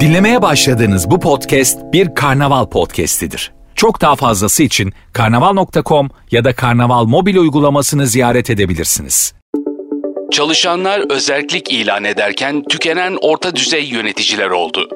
Dinlemeye başladığınız bu podcast bir karnaval podcastidir. Çok daha fazlası için karnaval.com ya da karnaval mobil uygulamasını ziyaret edebilirsiniz. Çalışanlar özellik ilan ederken tükenen orta düzey yöneticiler oldu.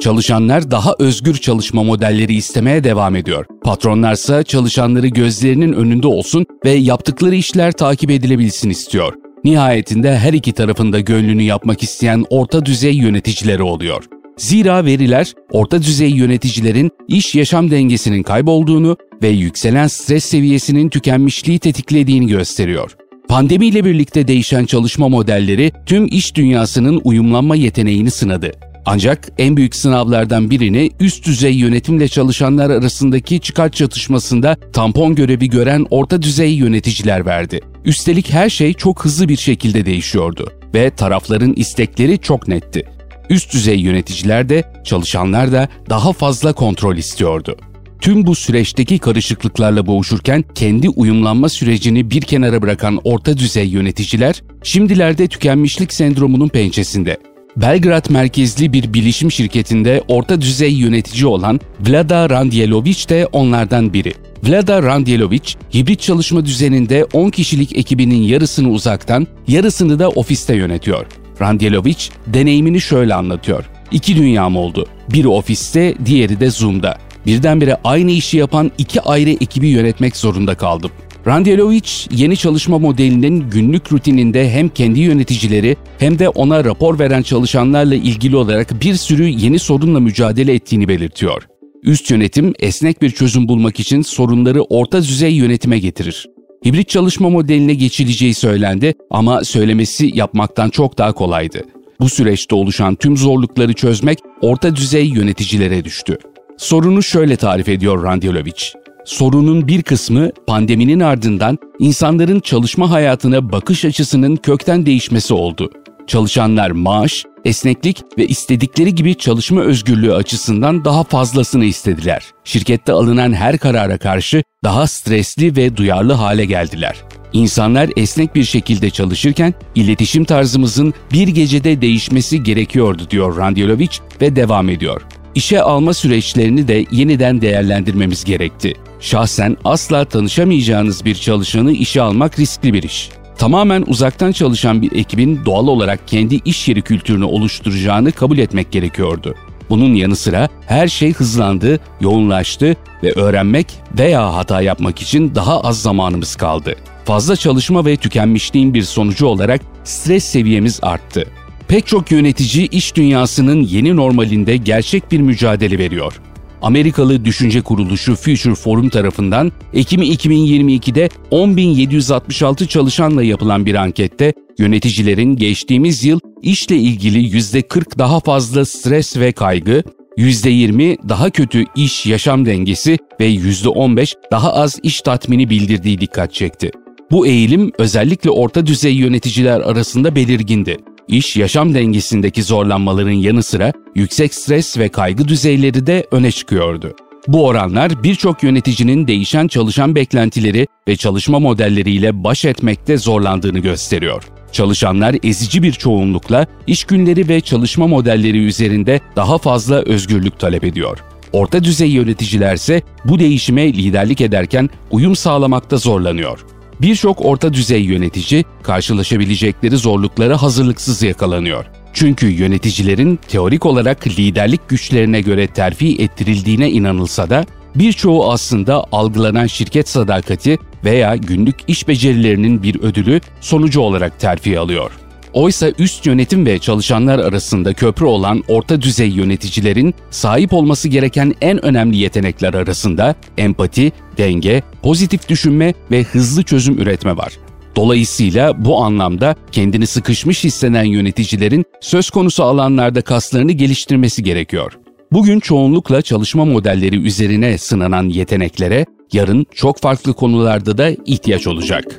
Çalışanlar daha özgür çalışma modelleri istemeye devam ediyor. Patronlarsa çalışanları gözlerinin önünde olsun ve yaptıkları işler takip edilebilsin istiyor. Nihayetinde her iki tarafında gönlünü yapmak isteyen orta düzey yöneticileri oluyor. Zira veriler orta düzey yöneticilerin iş yaşam dengesinin kaybolduğunu ve yükselen stres seviyesinin tükenmişliği tetiklediğini gösteriyor. Pandemiyle birlikte değişen çalışma modelleri tüm iş dünyasının uyumlanma yeteneğini sınadı. Ancak en büyük sınavlardan birini üst düzey yönetimle çalışanlar arasındaki çıkar çatışmasında tampon görevi gören orta düzey yöneticiler verdi. Üstelik her şey çok hızlı bir şekilde değişiyordu ve tarafların istekleri çok netti. Üst düzey yöneticiler de çalışanlar da daha fazla kontrol istiyordu. Tüm bu süreçteki karışıklıklarla boğuşurken kendi uyumlanma sürecini bir kenara bırakan orta düzey yöneticiler şimdilerde tükenmişlik sendromunun pençesinde. Belgrad merkezli bir bilişim şirketinde orta düzey yönetici olan Vlada Randjelovic de onlardan biri. Vlada Randjelovic, hibrit çalışma düzeninde 10 kişilik ekibinin yarısını uzaktan, yarısını da ofiste yönetiyor. Randjelovic deneyimini şöyle anlatıyor. İki dünyam oldu. Biri ofiste, diğeri de Zoom'da. Birdenbire aynı işi yapan iki ayrı ekibi yönetmek zorunda kaldım. Randjelovic yeni çalışma modelinin günlük rutininde hem kendi yöneticileri hem de ona rapor veren çalışanlarla ilgili olarak bir sürü yeni sorunla mücadele ettiğini belirtiyor. Üst yönetim esnek bir çözüm bulmak için sorunları orta düzey yönetime getirir. Hibrit çalışma modeline geçileceği söylendi ama söylemesi yapmaktan çok daha kolaydı. Bu süreçte oluşan tüm zorlukları çözmek orta düzey yöneticilere düştü. Sorunu şöyle tarif ediyor Randjelovic. Sorunun bir kısmı pandeminin ardından insanların çalışma hayatına bakış açısının kökten değişmesi oldu. Çalışanlar maaş, esneklik ve istedikleri gibi çalışma özgürlüğü açısından daha fazlasını istediler. Şirkette alınan her karara karşı daha stresli ve duyarlı hale geldiler. İnsanlar esnek bir şekilde çalışırken iletişim tarzımızın bir gecede değişmesi gerekiyordu diyor Randjelovic ve devam ediyor. İşe alma süreçlerini de yeniden değerlendirmemiz gerekti. Şahsen asla tanışamayacağınız bir çalışanı işe almak riskli bir iş. Tamamen uzaktan çalışan bir ekibin doğal olarak kendi iş yeri kültürünü oluşturacağını kabul etmek gerekiyordu. Bunun yanı sıra her şey hızlandı, yoğunlaştı ve öğrenmek veya hata yapmak için daha az zamanımız kaldı. Fazla çalışma ve tükenmişliğin bir sonucu olarak stres seviyemiz arttı. Pek çok yönetici iş dünyasının yeni normalinde gerçek bir mücadele veriyor. Amerikalı düşünce kuruluşu Future Forum tarafından Ekim 2022'de 10.766 çalışanla yapılan bir ankette yöneticilerin geçtiğimiz yıl işle ilgili %40 daha fazla stres ve kaygı, %20 daha kötü iş yaşam dengesi ve %15 daha az iş tatmini bildirdiği dikkat çekti. Bu eğilim özellikle orta düzey yöneticiler arasında belirgindi. İş yaşam dengesindeki zorlanmaların yanı sıra yüksek stres ve kaygı düzeyleri de öne çıkıyordu. Bu oranlar birçok yöneticinin değişen çalışan beklentileri ve çalışma modelleriyle baş etmekte zorlandığını gösteriyor. Çalışanlar ezici bir çoğunlukla iş günleri ve çalışma modelleri üzerinde daha fazla özgürlük talep ediyor. Orta düzey yöneticilerse bu değişime liderlik ederken uyum sağlamakta zorlanıyor. Birçok orta düzey yönetici karşılaşabilecekleri zorluklara hazırlıksız yakalanıyor. Çünkü yöneticilerin teorik olarak liderlik güçlerine göre terfi ettirildiğine inanılsa da birçoğu aslında algılanan şirket sadakati veya günlük iş becerilerinin bir ödülü sonucu olarak terfi alıyor. Oysa üst yönetim ve çalışanlar arasında köprü olan orta düzey yöneticilerin sahip olması gereken en önemli yetenekler arasında empati, denge, pozitif düşünme ve hızlı çözüm üretme var. Dolayısıyla bu anlamda kendini sıkışmış hisseden yöneticilerin söz konusu alanlarda kaslarını geliştirmesi gerekiyor. Bugün çoğunlukla çalışma modelleri üzerine sınanan yeteneklere yarın çok farklı konularda da ihtiyaç olacak.